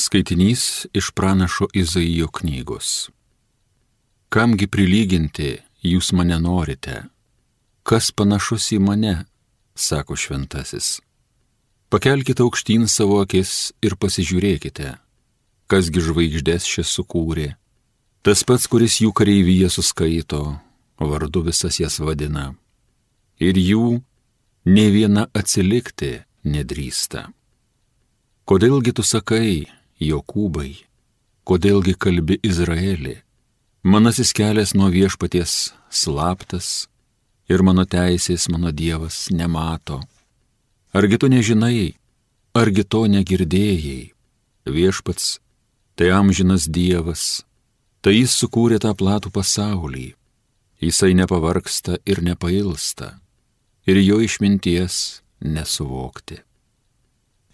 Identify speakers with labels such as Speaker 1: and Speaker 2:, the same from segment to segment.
Speaker 1: Skaitinys iš pranašo Izaijo knygos. Kamgi prilyginti jūs mane norite? Kas panašus į mane, sako šventasis. Pakelkite aukštyn savo akis ir pasižiūrėkite, kasgi žvaigždės čia sukūrė. Tas pats, kuris jų kareivyje suskaito, vardu visas jas vadina. Ir jų ne viena atsilikti nedrįsta. Kodėlgi tu sakai, Jokūbai, kodėlgi kalbi Izraelį? Manasis kelias nuo viešpaties slaptas ir mano teisės mano Dievas nemato. Argi tu nežinai, argi to negirdėjai? Viešpats, tai amžinas Dievas, tai jis sukūrė tą platų pasaulį. Jisai nepavarksta ir nepailsta, ir jo išminties nesuvokti.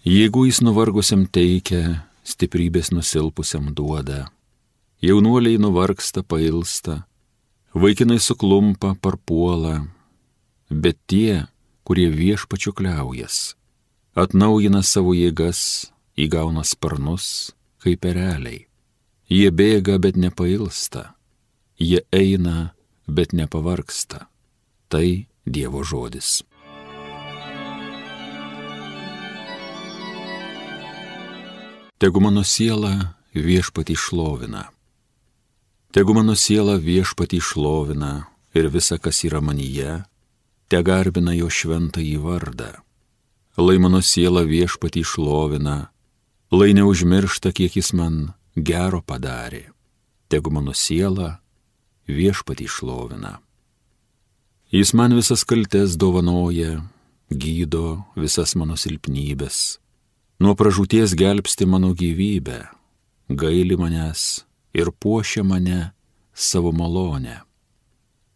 Speaker 1: Jeigu jis nuvargusiam teikia, stiprybės nusilpusiam duoda. Jaunuoliai nuvargsta, pailsta, vaikinai suklumpa, parpuola, bet tie, kurie viešpačiu kliaujas, atnaujina savo jėgas, įgauna sparnus, kaip ereliai. Jie bėga, bet nepailsta, jie eina, bet nepavarksta. Tai Dievo žodis. Tegu mano siela viešpatį šlovina. Tegu mano siela viešpatį šlovina ir visa, kas yra manyje, te garbina jo šventą į vardą. Lai mano siela viešpatį šlovina, lai neužmiršta, kiek jis man gero padarė. Tegu mano siela viešpatį šlovina. Jis man visas kaltes dovanoja, gydo visas mano silpnybės Nuo pražūties gelbsti mano gyvybę, gaili manęs ir puošia mane savo malonę.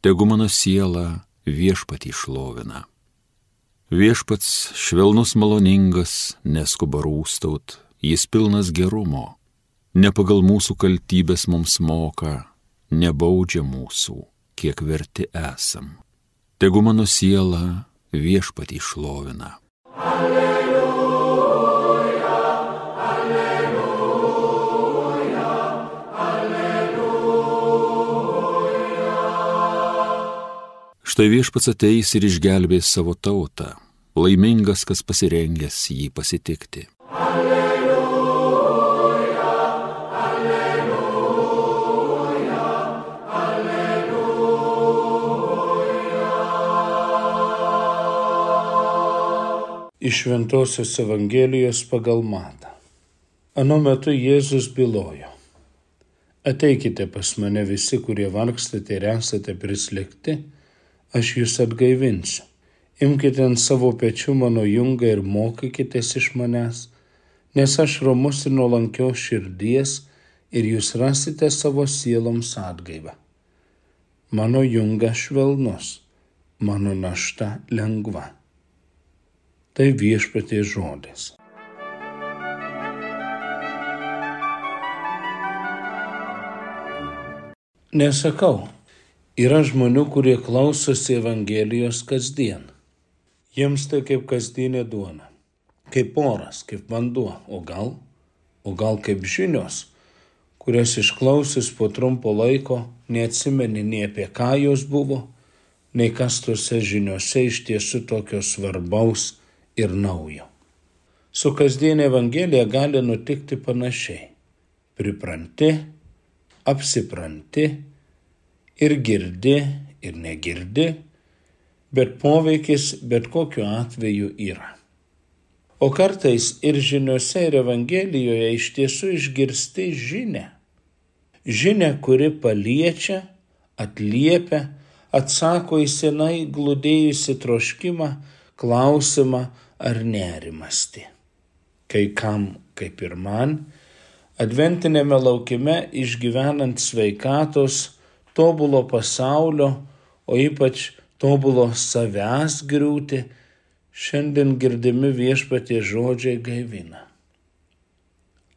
Speaker 1: Tegu mano siela viešpatį šlovina. Viešpats švelnus maloningas, neskuba rūstaut, jis pilnas gerumo, ne pagal mūsų kaltybės mums moka, nebaudžia mūsų, kiek verti esam. Tegu mano siela viešpatį šlovina. Alleluja. Štai viešpats ateis ir išgelbės savo tautą, laimingas, kas pasirengęs jį pasitikti. Alleluja, alleluja,
Speaker 2: alleluja. Iš Ventosios Evangelijos pagal Matą. Anu metu Jėzus bylojo. Ateikite pas mane visi, kurie vargstate ir esate prislėgti aš jūs atgaivinsiu. Imkite ant savo pečių mano jungą ir mokykitės iš manęs, nes aš romus ir nuolankios širdies ir jūs rasite savo sieloms atgaivą. Mano jungas švelnus, mano našta lengva. Tai viešpatie žodis. Nesakau, Yra žmonių, kurie klausosi Evangelijos kasdien. Jiems tai kaip kasdienė duona, kaip oras, kaip vanduo, o gal, o gal kaip žinios, kurias išklausius po trumpo laiko neatsimeni nei apie ką jos buvo, nei kas tose žiniuose iš tiesų tokio svarbaus ir naujo. Su kasdienė Evangelija gali nutikti panašiai. Pripranti, apsipranti, ir girdi, ir negirdi, bet poveikis bet kokiu atveju yra. O kartais ir žiniuose, ir Evangelijoje iš tiesų išgirsti žinę. Žinę, kuri paliečia, atliepia, atsako į senai glūdėjusi troškimą, klausimą ar nerimasti. Kai kam, kaip ir man, adventinėme laukime išgyvenant sveikatos, tobulo pasaulio, o ypač tobulo savęs griūti, šiandien girdimi viešpatie žodžiai gaivina.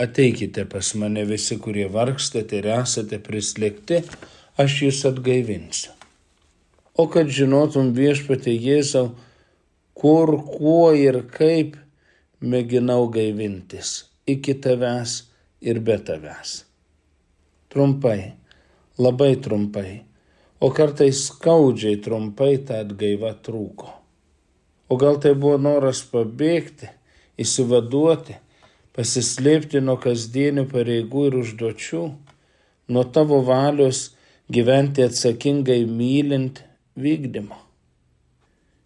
Speaker 2: Ateikite pas mane visi, kurie vargstate ir esate prislėgti, aš jūs atgaivinsiu. O kad žinotum viešpatie Jėzau, kur, kuo ir kaip mėginau gaivintis iki tavęs ir be tavęs. Trumpai, labai trumpai, o kartais skaudžiai trumpai ta atgaiva trūko. O gal tai buvo noras pabėgti, įsivaduoti, pasislėpti nuo kasdienių pareigų ir užduočių, nuo tavo valios gyventi atsakingai mylint vykdymo.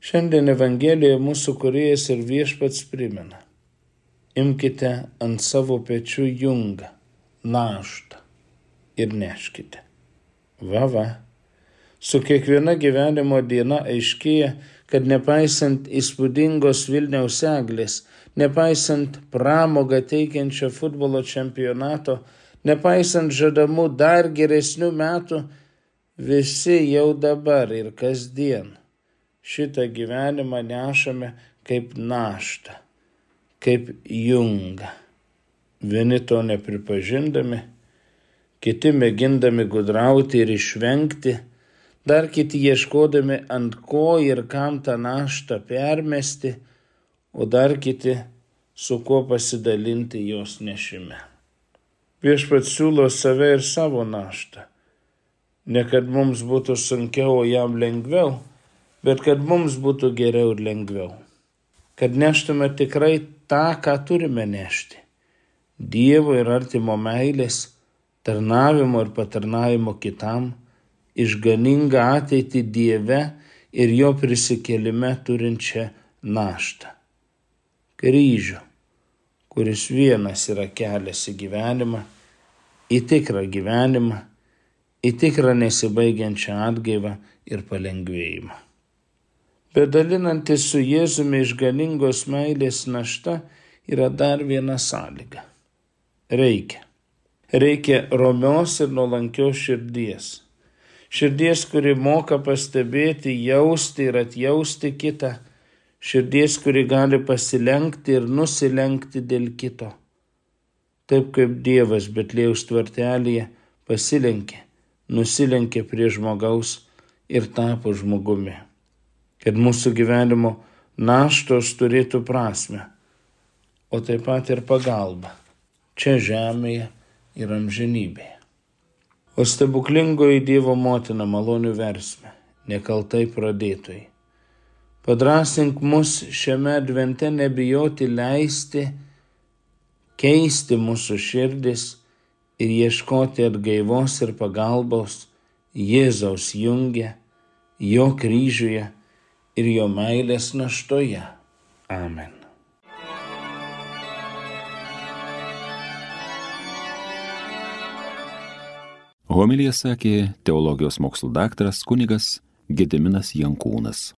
Speaker 2: Šiandien Evangelijoje mūsų kuriejas ir viešpats primena. Imkite ant savo pečių jungą, naštą ir neškite. Va, va. Su kiekviena gyvenimo diena aiškėja, kad nepaisant įspūdingos Vilniaus eglės, nepaisant pramogą teikiančio futbolo čempionato, nepaisant žadamų dar geresnių metų, visi jau dabar ir kasdien šitą gyvenimą nešame kaip naštą, kaip jungą. Vieni to nepripažindami, kiti mėgindami gudrauti ir išvengti, dar kiti ieškodami ant ko ir kam tą naštą permesti, o dar kiti su kuo pasidalinti jos nešime. Viešpats siūlo save ir savo naštą. Ne kad mums būtų sunkiau, o jam lengviau, bet kad mums būtų geriau ir lengviau. Kad neštume tikrai tą, ką turime nešti. Dievo ir artimo meilės, tarnavimo ir patarnavimo kitam, išganingą ateitį Dieve ir jo prisikelime turinčią naštą. Kryžių, kuris vienas yra kelias į gyvenimą į tikrą gyvenimą, į tikrą nesibaigiančią atgaivą ir palengvėjimą. Bedalinantis su Jėzumi išganingos meilės našta yra dar viena sąlyga. Reikia. Reikia romios ir nuolankios širdies. Širdies, kuri moka pastebėti, jausti ir atjausti kitą. Širdies, kuri gali pasilenkti ir nusilenkti dėl kito taip kaip Dievas Betlėjaus tvartelėje pasilenkė, nusilenkė prie žmogaus ir tapo žmogumi. Kad mūsų gyvenimo naštos turėtų prasme, o taip pat ir pagalba čia žemėje ir amžinybėje. O stebuklingoji Dievo motina malonių versme, nekaltai pradėtojai. Padrasink mus šiame advente nebijoti leisti, keisti mūsų širdis ir ieškoti atgaivos ir pagalbos Jėzaus jungia, jo kryžiuje ir jo meilės naštoje. Amen.
Speaker 1: Homilija sakė teologijos mokslo daktaras kunigas Gediminas Jankūnas.